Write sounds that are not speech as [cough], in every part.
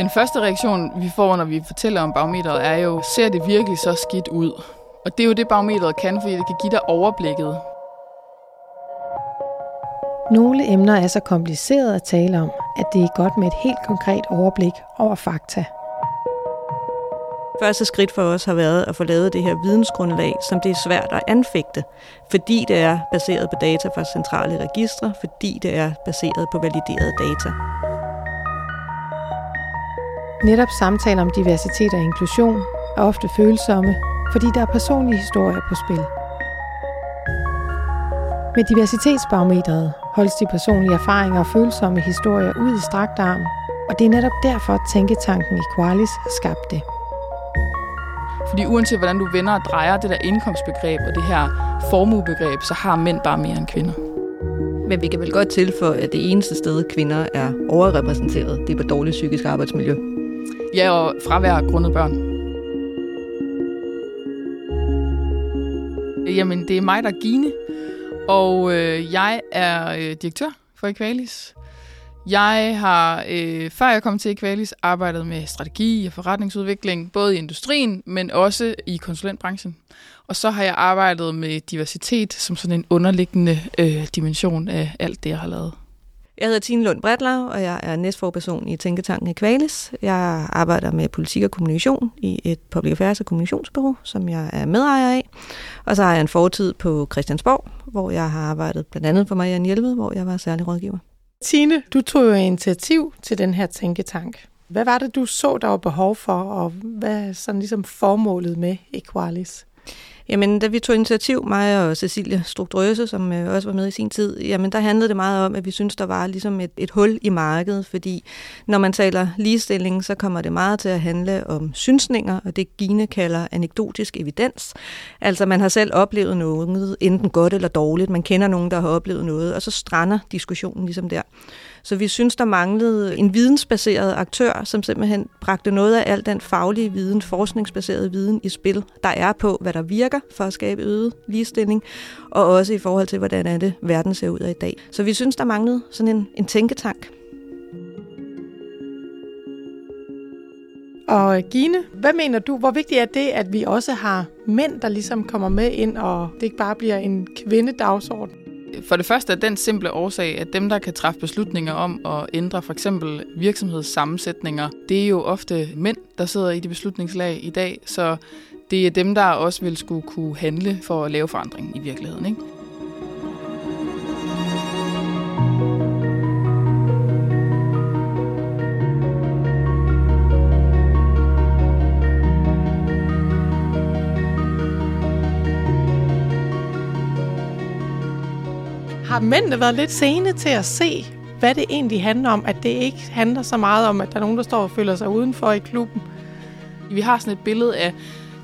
Den første reaktion, vi får, når vi fortæller om barometeret, er jo, ser det virkelig så skidt ud? Og det er jo det, barometeret kan, fordi det kan give dig overblikket. Nogle emner er så komplicerede at tale om, at det er godt med et helt konkret overblik over fakta. Første skridt for os har været at få lavet det her vidensgrundlag, som det er svært at anfægte, fordi det er baseret på data fra centrale registre, fordi det er baseret på validerede data. Netop samtaler om diversitet og inklusion er ofte følsomme, fordi der er personlige historier på spil. Med diversitetsbarometeret holdes de personlige erfaringer og følsomme historier ud i strakt arm, og det er netop derfor, at Tænketanken i Qualis har skabt det. Fordi uanset hvordan du vender og drejer det der indkomstbegreb og det her formuebegreb, så har mænd bare mere end kvinder. Men vi kan vel godt tilføje, at det eneste sted, kvinder er overrepræsenteret, det er på dårligt psykisk arbejdsmiljø. Ja, og fravær grundet børn. Jamen, det er mig, der er Gine, og øh, jeg er øh, direktør for Equalis. Jeg har, øh, før jeg kom til Equalis, arbejdet med strategi og forretningsudvikling, både i industrien, men også i konsulentbranchen. Og så har jeg arbejdet med diversitet som sådan en underliggende øh, dimension af alt det, jeg har lavet. Jeg hedder Tine Lund Bretler, og jeg er næstforperson i Tænketanken Equalis. Jeg arbejder med politik og kommunikation i et public affairs og kommunikationsbureau, som jeg er medejer af. Og så har jeg en fortid på Christiansborg, hvor jeg har arbejdet blandt andet for Marianne Hjelved, hvor jeg var særlig rådgiver. Tine, du tog jo initiativ til den her tænketank. Hvad var det, du så, der var behov for, og hvad er sådan ligesom formålet med Equalis? Jamen, da vi tog initiativ, mig og Cecilia Strukturøse, som øh, også var med i sin tid, jamen der handlede det meget om, at vi synes der var ligesom et, et hul i markedet, fordi når man taler ligestilling, så kommer det meget til at handle om synsninger, og det Gine kalder anekdotisk evidens. Altså man har selv oplevet noget, enten godt eller dårligt, man kender nogen, der har oplevet noget, og så strander diskussionen ligesom der. Så vi synes, der manglede en vidensbaseret aktør, som simpelthen bragte noget af al den faglige viden, forskningsbaserede viden i spil, der er på, hvad der virker for at skabe øget ligestilling, og også i forhold til, hvordan er det, verden ser ud af i dag. Så vi synes, der manglede sådan en, en tænketank. Og Gine, hvad mener du, hvor vigtigt er det, at vi også har mænd, der ligesom kommer med ind, og det ikke bare bliver en kvindedagsorden? For det første er den simple årsag, at dem, der kan træffe beslutninger om at ændre for eksempel virksomhedssammensætninger, det er jo ofte mænd, der sidder i de beslutningslag i dag, så det er dem, der også vil skulle kunne handle for at lave forandring i virkeligheden. Ikke? Har mændene været lidt sene til at se, hvad det egentlig handler om? At det ikke handler så meget om, at der er nogen, der står og føler sig udenfor i klubben? Vi har sådan et billede af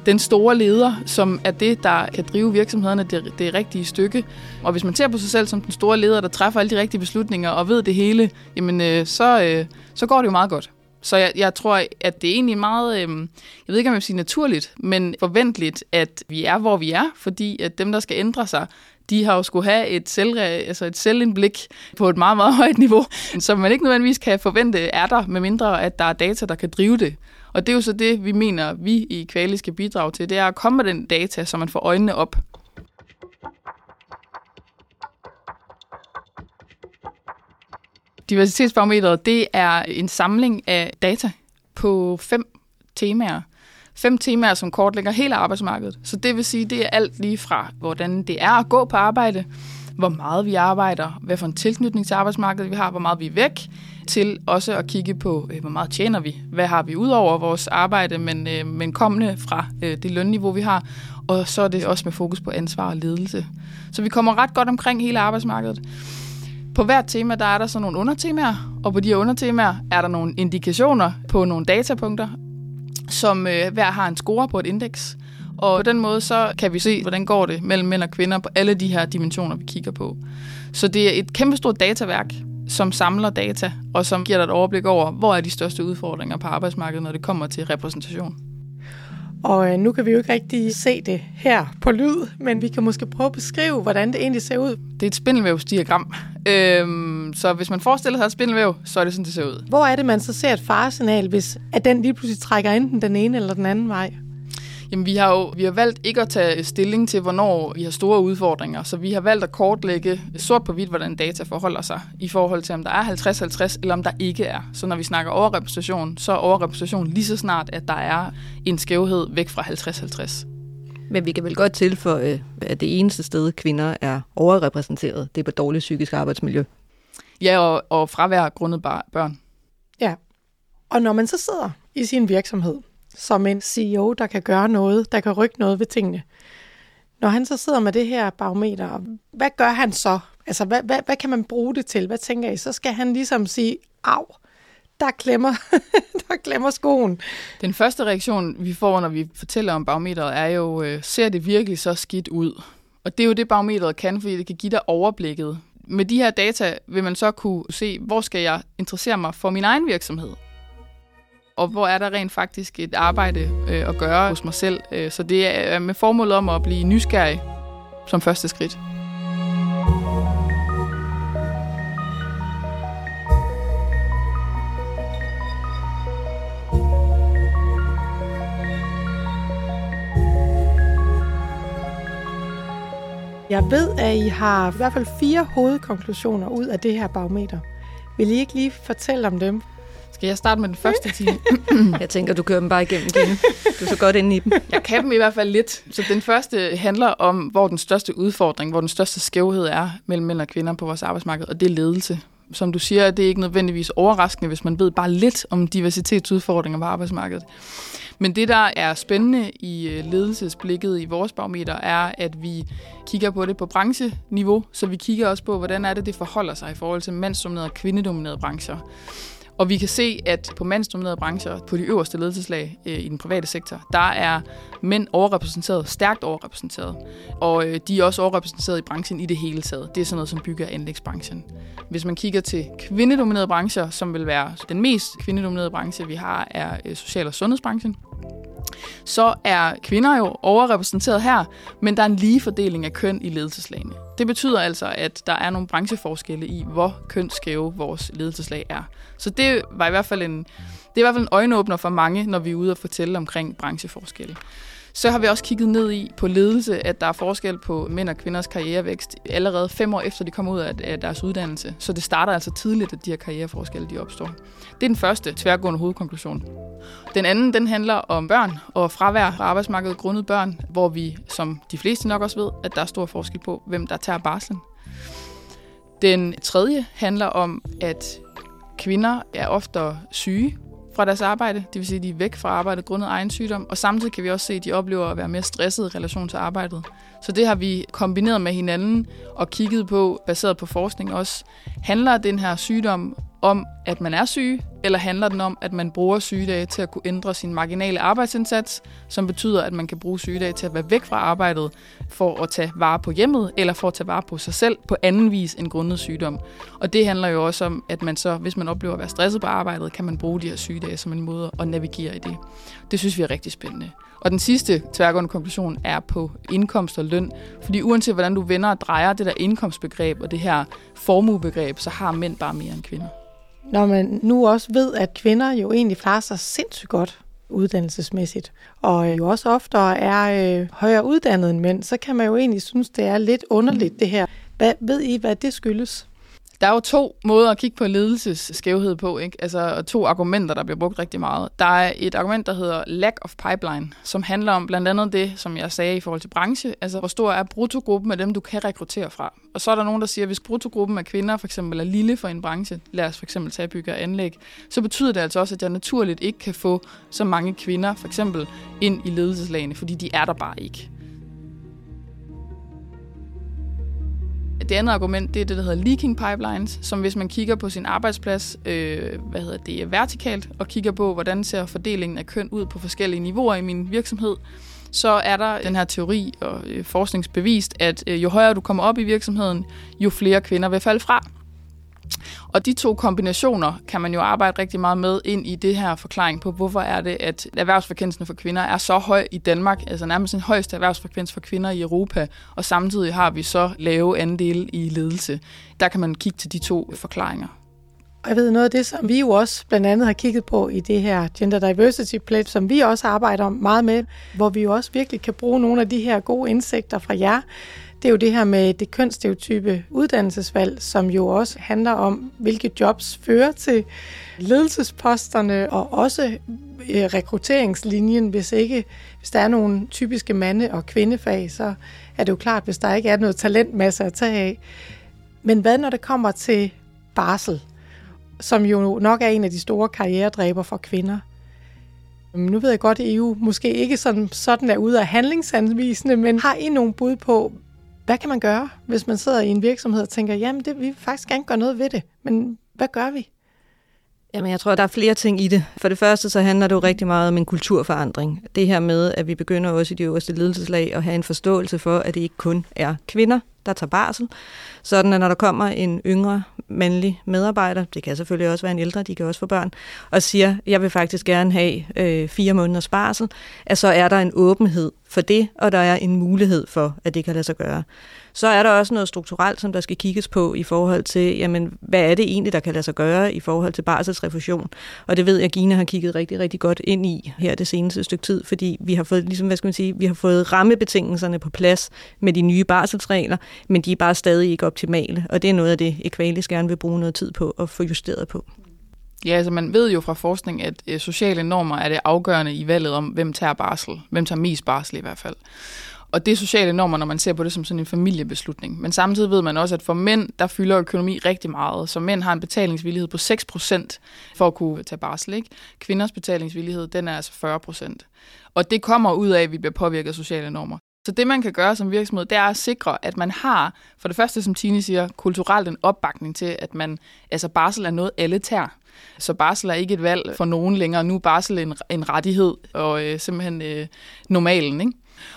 den store leder, som er det, der kan drive virksomhederne det, det rigtige stykke. Og hvis man ser på sig selv som den store leder, der træffer alle de rigtige beslutninger og ved det hele, jamen øh, så, øh, så går det jo meget godt. Så jeg, jeg tror, at det er egentlig meget, øh, jeg ved ikke, om jeg vil sige naturligt, men forventeligt, at vi er, hvor vi er, fordi at dem, der skal ændre sig, de har jo skulle have et, selv, altså et selvindblik på et meget, meget [laughs] højt niveau, som man ikke nødvendigvis kan forvente er der, medmindre at der er data, der kan drive det. Og det er jo så det, vi mener, vi i Kvali skal bidrage til, det er at komme med den data, så man får øjnene op. Diversitetsbarometeret, det er en samling af data på fem temaer. Fem temaer, som kortlægger hele arbejdsmarkedet. Så det vil sige, det er alt lige fra, hvordan det er at gå på arbejde, hvor meget vi arbejder, hvad for en tilknytning til arbejdsmarkedet vi har, hvor meget vi er væk, til også at kigge på, øh, hvor meget tjener vi, hvad har vi ud over vores arbejde, men, øh, men kommende fra øh, det lønniveau, vi har, og så er det også med fokus på ansvar og ledelse. Så vi kommer ret godt omkring hele arbejdsmarkedet. På hvert tema, der er der så nogle undertemaer, og på de her undertemaer er der nogle indikationer på nogle datapunkter, som øh, hver har en score på et indeks. Og på den måde, så kan vi se, hvordan går det mellem mænd og kvinder på alle de her dimensioner, vi kigger på. Så det er et kæmpestort dataværk, som samler data, og som giver dig et overblik over, hvor er de største udfordringer på arbejdsmarkedet, når det kommer til repræsentation. Og øh, nu kan vi jo ikke rigtig se det her på lyd, men vi kan måske prøve at beskrive, hvordan det egentlig ser ud. Det er et spindelvævsdiagram. Øhm, så hvis man forestiller sig et spindelvæv, så er det sådan, det ser ud. Hvor er det, man så ser et faresignal, hvis at den lige pludselig trækker enten den ene eller den anden vej? Jamen, vi har jo vi har valgt ikke at tage stilling til, hvornår vi har store udfordringer, så vi har valgt at kortlægge sort på hvidt, hvordan data forholder sig i forhold til, om der er 50-50, eller om der ikke er. Så når vi snakker overrepræsentation, så er overrepræsentation lige så snart, at der er en skævhed væk fra 50-50. Men vi kan vel godt tilføje, at det eneste sted, kvinder er overrepræsenteret, det er på dårligt psykisk arbejdsmiljø. Ja, og, og fravær grundet børn. Ja, og når man så sidder i sin virksomhed, som en CEO, der kan gøre noget, der kan rykke noget ved tingene. Når han så sidder med det her barometer, hvad gør han så? Altså, hvad, hvad, hvad kan man bruge det til? Hvad tænker I? Så skal han ligesom sige, af, der klemmer, [laughs] der klemmer skoen. Den første reaktion, vi får, når vi fortæller om barometeret, er jo, øh, ser det virkelig så skidt ud? Og det er jo det, barometeret kan, fordi det kan give dig overblikket. Med de her data vil man så kunne se, hvor skal jeg interessere mig for min egen virksomhed? Og hvor er der rent faktisk et arbejde øh, at gøre hos mig selv. Øh, så det er med formålet om at blive nysgerrig som første skridt. Jeg ved, at I har i hvert fald fire hovedkonklusioner ud af det her barometer. Vil I ikke lige fortælle om dem? Skal jeg starte med den første time? [laughs] jeg tænker, du kører dem bare igennem, Gine. Du er så godt inde i dem. Jeg kan dem i hvert fald lidt. Så den første handler om, hvor den største udfordring, hvor den største skævhed er mellem mænd og kvinder på vores arbejdsmarked, og det er ledelse. Som du siger, det er ikke nødvendigvis overraskende, hvis man ved bare lidt om diversitetsudfordringer på arbejdsmarkedet. Men det, der er spændende i øh, ledelsesblikket i vores barometer, er, at vi kigger på det på brancheniveau, så vi kigger også på, hvordan er det, det forholder sig i forhold til mandsdominerede og kvindedominerede brancher. Og vi kan se, at på mandsdominerede brancher, på de øverste ledelseslag øh, i den private sektor, der er mænd overrepræsenteret, stærkt overrepræsenteret. Og øh, de er også overrepræsenteret i branchen i det hele taget. Det er sådan noget som bygger- anlægsbranchen. Hvis man kigger til kvindedominerede brancher, som vil være den mest kvindedominerede branche, vi har, er øh, social- og sundhedsbranchen så er kvinder jo overrepræsenteret her, men der er en lige fordeling af køn i ledelseslagene. Det betyder altså, at der er nogle brancheforskelle i, hvor kønsskæve vores ledelseslag er. Så det var i hvert fald en, det er i hvert fald en øjenåbner for mange, når vi er ude og fortælle omkring brancheforskelle. Så har vi også kigget ned i på ledelse, at der er forskel på mænd og kvinders karrierevækst allerede fem år efter de kommer ud af deres uddannelse. Så det starter altså tidligt, at de her karriereforskelle de opstår. Det er den første tværgående hovedkonklusion. Den anden, den handler om børn og fravær fra arbejdsmarkedet grundet børn, hvor vi, som de fleste nok også ved, at der er stor forskel på, hvem der tager barslen. Den tredje handler om, at kvinder er oftere syge fra deres arbejde, det vil sige, at de er væk fra arbejdet grundet egen sygdom, og samtidig kan vi også se, at de oplever at være mere stressede i relation til arbejdet. Så det har vi kombineret med hinanden og kigget på, baseret på forskning også. Handler den her sygdom om, at man er syg, eller handler den om, at man bruger sygedage til at kunne ændre sin marginale arbejdsindsats, som betyder, at man kan bruge sygedage til at være væk fra arbejdet for at tage vare på hjemmet, eller for at tage vare på sig selv på anden vis end grundet sygdom. Og det handler jo også om, at man så, hvis man oplever at være stresset på arbejdet, kan man bruge de her sygedage som en måde at navigere i det. Det synes vi er rigtig spændende. Og den sidste tværgående konklusion er på indkomst og løn. Fordi uanset hvordan du vender og drejer det der indkomstbegreb og det her formuebegreb, så har mænd bare mere end kvinder. Når man nu også ved, at kvinder jo egentlig klarer sig sindssygt godt uddannelsesmæssigt, og jo også oftere er øh, højere uddannet end mænd, så kan man jo egentlig synes, det er lidt underligt det her. Hvad, ved I, hvad det skyldes? Der er jo to måder at kigge på ledelsesskævhed på, ikke? Altså to argumenter, der bliver brugt rigtig meget. Der er et argument, der hedder lack of pipeline, som handler om blandt andet det, som jeg sagde i forhold til branche, altså hvor stor er bruttogruppen af dem, du kan rekruttere fra. Og så er der nogen, der siger, at hvis bruttogruppen af kvinder for eksempel er lille for en branche, lad os for eksempel tage bygge og anlæg, så betyder det altså også, at jeg naturligt ikke kan få så mange kvinder for eksempel ind i ledelseslagene, fordi de er der bare ikke. Det andet argument, det er det, der hedder leaking pipelines, som hvis man kigger på sin arbejdsplads, øh, hvad hedder det, vertikalt, og kigger på, hvordan ser fordelingen af køn ud på forskellige niveauer i min virksomhed, så er der den her teori og øh, forskningsbevist, at øh, jo højere du kommer op i virksomheden, jo flere kvinder vil falde fra. Og de to kombinationer kan man jo arbejde rigtig meget med ind i det her forklaring på, hvorfor er det, at erhvervsfrekvensen for kvinder er så høj i Danmark, altså nærmest en højeste erhvervsfrekvens for kvinder i Europa, og samtidig har vi så lave andele i ledelse. Der kan man kigge til de to forklaringer. Og jeg ved noget af det, som vi jo også blandt andet har kigget på i det her Gender Diversity Pledge, som vi også arbejder meget med, hvor vi jo også virkelig kan bruge nogle af de her gode indsigter fra jer, det er jo det her med det kønsstereotype uddannelsesvalg, som jo også handler om, hvilke jobs fører til ledelsesposterne, og også øh, rekrutteringslinjen. Hvis ikke, hvis der er nogle typiske mande- og kvindefag, så er det jo klart, hvis der ikke er noget talentmasse at tage af. Men hvad når det kommer til barsel, som jo nok er en af de store karrieredræber for kvinder? Øhm, nu ved jeg godt, at EU måske ikke sådan, sådan er ude af handlingsanvisende, men har I nogle bud på, hvad kan man gøre, hvis man sidder i en virksomhed og tænker, jamen det, vi vil faktisk gerne gøre noget ved det, men hvad gør vi? Jamen, jeg tror, der er flere ting i det. For det første, så handler det jo rigtig meget om en kulturforandring. Det her med, at vi begynder også i de øverste ledelseslag at have en forståelse for, at det ikke kun er kvinder, der tager barsel. Sådan at når der kommer en yngre mandlig medarbejder, det kan selvfølgelig også være en ældre, de kan også få børn, og siger, jeg vil faktisk gerne have øh, fire måneders barsel, at så er der en åbenhed for det, og der er en mulighed for, at det kan lade sig gøre. Så er der også noget strukturelt, som der skal kigges på i forhold til, jamen, hvad er det egentlig, der kan lade sig gøre i forhold til barselsrefusion. Og det ved jeg, Gina har kigget rigtig, rigtig godt ind i her det seneste stykke tid, fordi vi har fået, ligesom, hvad skal man sige, vi har fået rammebetingelserne på plads med de nye barselsregler, men de er bare stadig ikke optimale. Og det er noget af det, Equalis gerne vil bruge noget tid på at få justeret på. Ja, altså man ved jo fra forskning, at øh, sociale normer er det afgørende i valget om, hvem tager barsel. Hvem tager mest barsel i hvert fald. Og det er sociale normer, når man ser på det som sådan en familiebeslutning. Men samtidig ved man også, at for mænd, der fylder økonomi rigtig meget. Så mænd har en betalingsvillighed på 6% for at kunne tage barsel. Ikke? Kvinders betalingsvillighed, den er altså 40%. Og det kommer ud af, at vi bliver påvirket af sociale normer. Så det, man kan gøre som virksomhed, det er at sikre, at man har, for det første, som Tine siger, kulturelt en opbakning til, at man, altså barsel er noget, alle tager. Så barsel er ikke et valg for nogen længere. Nu er barsel en, en rettighed og øh, simpelthen øh, normalen. Ikke?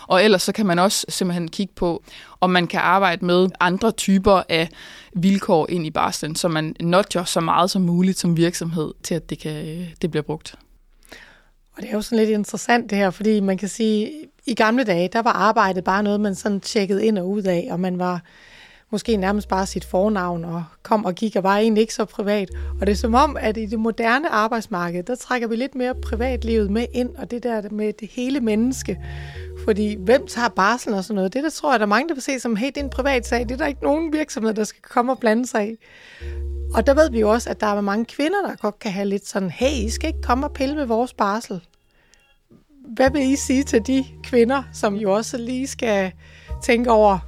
Og ellers så kan man også simpelthen kigge på, om man kan arbejde med andre typer af vilkår ind i barslen, så man notcher så meget som muligt som virksomhed til, at det, kan, øh, det bliver brugt. Og det er jo sådan lidt interessant det her, fordi man kan sige, i gamle dage, der var arbejdet bare noget, man sådan tjekkede ind og ud af, og man var måske nærmest bare sit fornavn og kom og gik og var egentlig ikke så privat. Og det er som om, at i det moderne arbejdsmarked, der trækker vi lidt mere privatlivet med ind, og det der med det hele menneske. Fordi hvem tager barsel og sådan noget, det der tror jeg, der er mange, der vil se som, hey, det er en privat sag, det er der ikke nogen virksomhed, der skal komme og blande sig i. Og der ved vi jo også, at der er mange kvinder, der godt kan have lidt sådan, hey, I skal ikke komme og pille med vores barsel. Hvad vil I sige til de kvinder, som jo også lige skal tænke over,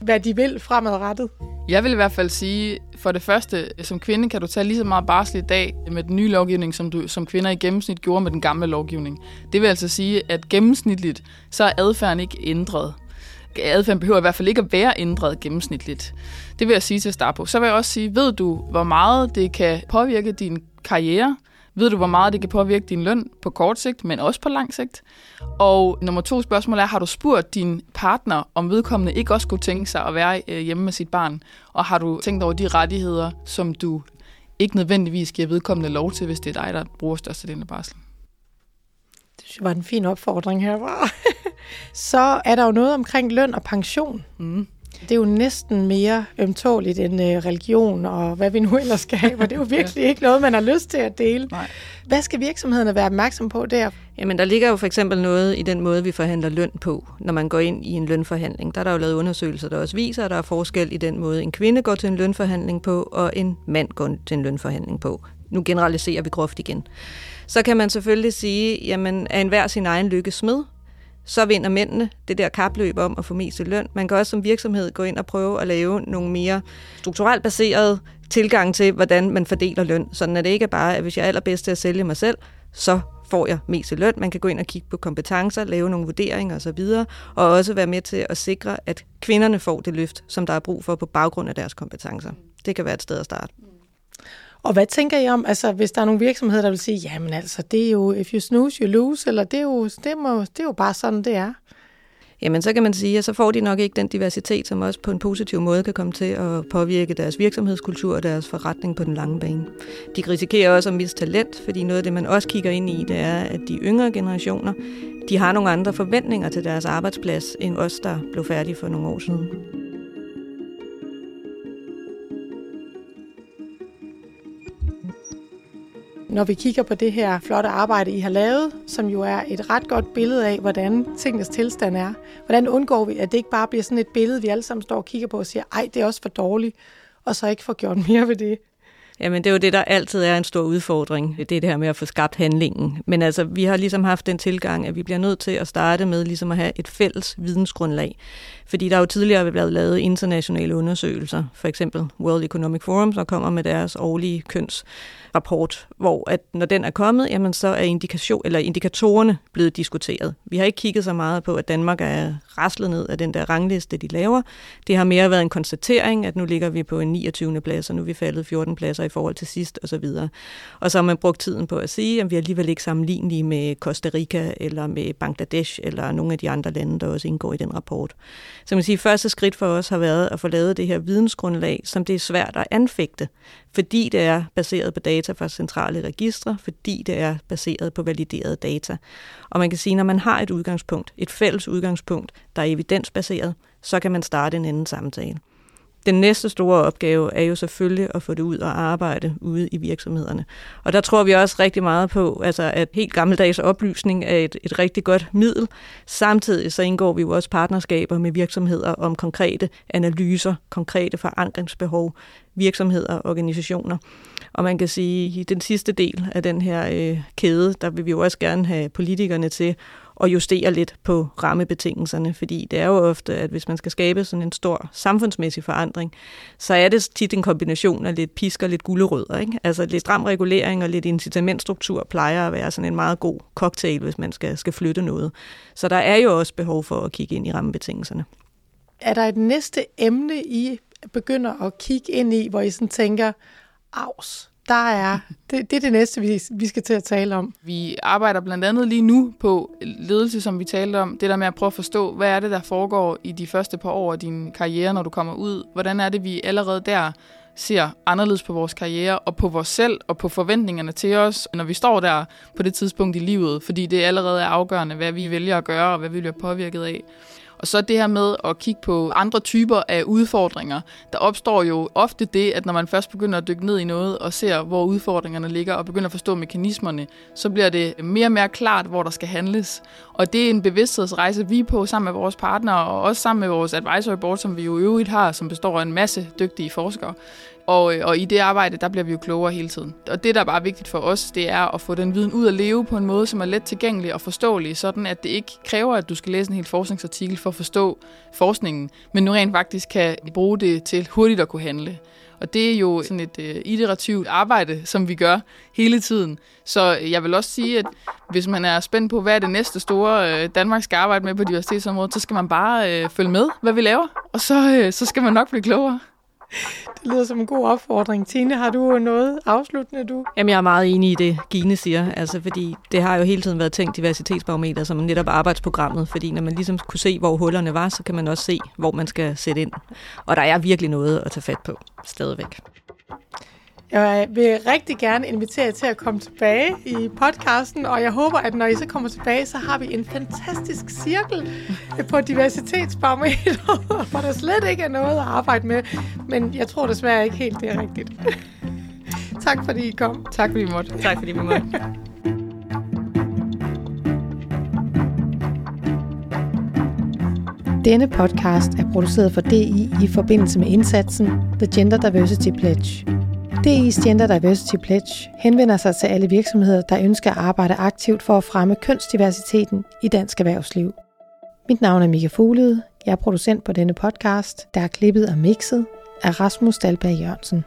hvad de vil fremadrettet? Jeg vil i hvert fald sige, for det første, som kvinde kan du tage lige så meget barsel i dag med den nye lovgivning, som du som kvinder i gennemsnit gjorde med den gamle lovgivning. Det vil altså sige, at gennemsnitligt, så er adfærden ikke ændret. Adfærden behøver i hvert fald ikke at være ændret gennemsnitligt. Det vil jeg sige til at starte på. Så vil jeg også sige, ved du, hvor meget det kan påvirke din karriere, ved du, hvor meget det kan påvirke din løn på kort sigt, men også på lang sigt? Og nummer to spørgsmål er, har du spurgt din partner, om vedkommende ikke også kunne tænke sig at være øh, hjemme med sit barn? Og har du tænkt over de rettigheder, som du ikke nødvendigvis giver vedkommende lov til, hvis det er dig, der bruger størstedelen af barslen? Det var en fin opfordring her. [laughs] Så er der jo noget omkring løn og pension. Mm. Det er jo næsten mere ømtåligt end øh, religion og hvad vi nu ellers skal have, for det er jo [laughs] virkelig ikke noget, man har lyst til at dele. Nej. Hvad skal virksomhederne være opmærksom på der? Jamen, der ligger jo for eksempel noget i den måde, vi forhandler løn på, når man går ind i en lønforhandling. Der er der jo lavet undersøgelser, der også viser, at der er forskel i den måde, en kvinde går til en lønforhandling på, og en mand går til en lønforhandling på. Nu generaliserer vi groft igen. Så kan man selvfølgelig sige, jamen, er enhver sin egen lykke smed? Så vinder mændene det der kapløb om at få mest i løn. Man kan også som virksomhed gå ind og prøve at lave nogle mere strukturelt baserede tilgang til, hvordan man fordeler løn. Sådan at det ikke er bare, at hvis jeg er allerbedst til at sælge mig selv, så får jeg mest i løn. Man kan gå ind og kigge på kompetencer, lave nogle vurderinger osv., og også være med til at sikre, at kvinderne får det løft, som der er brug for på baggrund af deres kompetencer. Det kan være et sted at starte. Og hvad tænker I om, altså hvis der er nogle virksomheder, der vil sige, jamen altså, det er jo, if you snooze, you lose, eller det er jo, det må, det er jo bare sådan, det er? jamen så kan man sige, at så får de nok ikke den diversitet, som også på en positiv måde kan komme til at påvirke deres virksomhedskultur og deres forretning på den lange bane. De risikerer også at miste talent, fordi noget af det, man også kigger ind i, det er, at de yngre generationer, de har nogle andre forventninger til deres arbejdsplads, end os, der blev færdige for nogle år siden. Når vi kigger på det her flotte arbejde, I har lavet, som jo er et ret godt billede af, hvordan tingens tilstand er, hvordan undgår vi, at det ikke bare bliver sådan et billede, vi alle sammen står og kigger på og siger, ej, det er også for dårligt, og så ikke får gjort mere ved det. Jamen, det er jo det, der altid er en stor udfordring. Det er det her med at få skabt handlingen. Men altså, vi har ligesom haft den tilgang, at vi bliver nødt til at starte med ligesom at have et fælles vidensgrundlag. Fordi der er jo tidligere blevet lavet internationale undersøgelser, for eksempel World Economic Forum, der kommer med deres årlige køns rapport, hvor at når den er kommet, jamen så er indikation, eller indikatorerne blevet diskuteret. Vi har ikke kigget så meget på, at Danmark er raslet ned af den der rangliste, de laver. Det har mere været en konstatering, at nu ligger vi på en 29. plads, og nu er vi faldet 14 pladser i forhold til sidst osv. Og, og så har man brugt tiden på at sige, at vi er alligevel ikke sammenlignelige med Costa Rica eller med Bangladesh eller nogle af de andre lande, der også indgår i den rapport. Så man siger, at første skridt for os har været at få lavet det her vidensgrundlag, som det er svært at anfægte, fordi det er baseret på data fra centrale registre, fordi det er baseret på validerede data. Og man kan sige, at når man har et udgangspunkt, et fælles udgangspunkt, der er evidensbaseret, så kan man starte en anden samtale. Den næste store opgave er jo selvfølgelig at få det ud og arbejde ude i virksomhederne. Og der tror vi også rigtig meget på, altså at helt gammeldags oplysning er et, et rigtig godt middel. Samtidig så indgår vi jo også partnerskaber med virksomheder om konkrete analyser, konkrete forankringsbehov, virksomheder og organisationer. Og man kan sige, at i den sidste del af den her øh, kæde, der vil vi jo også gerne have politikerne til at justere lidt på rammebetingelserne, fordi det er jo ofte, at hvis man skal skabe sådan en stor samfundsmæssig forandring, så er det tit en kombination af lidt pisk og lidt gulerødder. Ikke? Altså lidt stram regulering og lidt incitamentstruktur plejer at være sådan en meget god cocktail, hvis man skal, skal flytte noget. Så der er jo også behov for at kigge ind i rammebetingelserne. Er der et næste emne, I begynder at kigge ind i, hvor I sådan tænker, Aus, der er, det, det er det næste, vi, vi skal til at tale om. Vi arbejder blandt andet lige nu på ledelse, som vi talte om. Det der med at prøve at forstå, hvad er det, der foregår i de første par år af din karriere, når du kommer ud? Hvordan er det, vi allerede der ser anderledes på vores karriere og på vores selv og på forventningerne til os, når vi står der på det tidspunkt i livet, fordi det allerede er afgørende, hvad vi vælger at gøre og hvad vi bliver påvirket af. Og så det her med at kigge på andre typer af udfordringer. Der opstår jo ofte det, at når man først begynder at dykke ned i noget og ser, hvor udfordringerne ligger og begynder at forstå mekanismerne, så bliver det mere og mere klart, hvor der skal handles. Og det er en bevidsthedsrejse, vi er på sammen med vores partnere og også sammen med vores advisory board, som vi jo i øvrigt har, som består af en masse dygtige forskere. Og, øh, og i det arbejde, der bliver vi jo klogere hele tiden. Og det, der er bare vigtigt for os, det er at få den viden ud at leve på en måde, som er let tilgængelig og forståelig, sådan at det ikke kræver, at du skal læse en hel forskningsartikel for at forstå forskningen, men nu rent faktisk kan bruge det til hurtigt at kunne handle. Og det er jo sådan et uh, iterativt arbejde, som vi gør hele tiden. Så jeg vil også sige, at hvis man er spændt på, hvad er det næste store uh, Danmark skal arbejde med på diversitetsområdet, så skal man bare uh, følge med, hvad vi laver, og så, uh, så skal man nok blive klogere. Det lyder som en god opfordring. Tine, har du noget afsluttende, du? Jamen, jeg er meget enig i det, Gine siger. Altså, fordi det har jo hele tiden været tænkt diversitetsbarometer som netop arbejdsprogrammet. Fordi når man ligesom kunne se, hvor hullerne var, så kan man også se, hvor man skal sætte ind. Og der er virkelig noget at tage fat på stadigvæk. Jeg vil rigtig gerne invitere jer til at komme tilbage i podcasten, og jeg håber, at når I så kommer tilbage, så har vi en fantastisk cirkel på diversitetsbarometer, [laughs] hvor der slet ikke er noget at arbejde med. Men jeg tror desværre ikke helt, det er rigtigt. [laughs] tak fordi I kom. Tak fordi vi måtte. Tak fordi vi måtte. [laughs] Denne podcast er produceret for DI i forbindelse med indsatsen The Gender Diversity Pledge. DI's Gender Diversity Pledge henvender sig til alle virksomheder, der ønsker at arbejde aktivt for at fremme kønsdiversiteten i dansk erhvervsliv. Mit navn er Mika Fuglede. Jeg er producent på denne podcast, der er klippet og mixet af Rasmus Dalberg Jørgensen.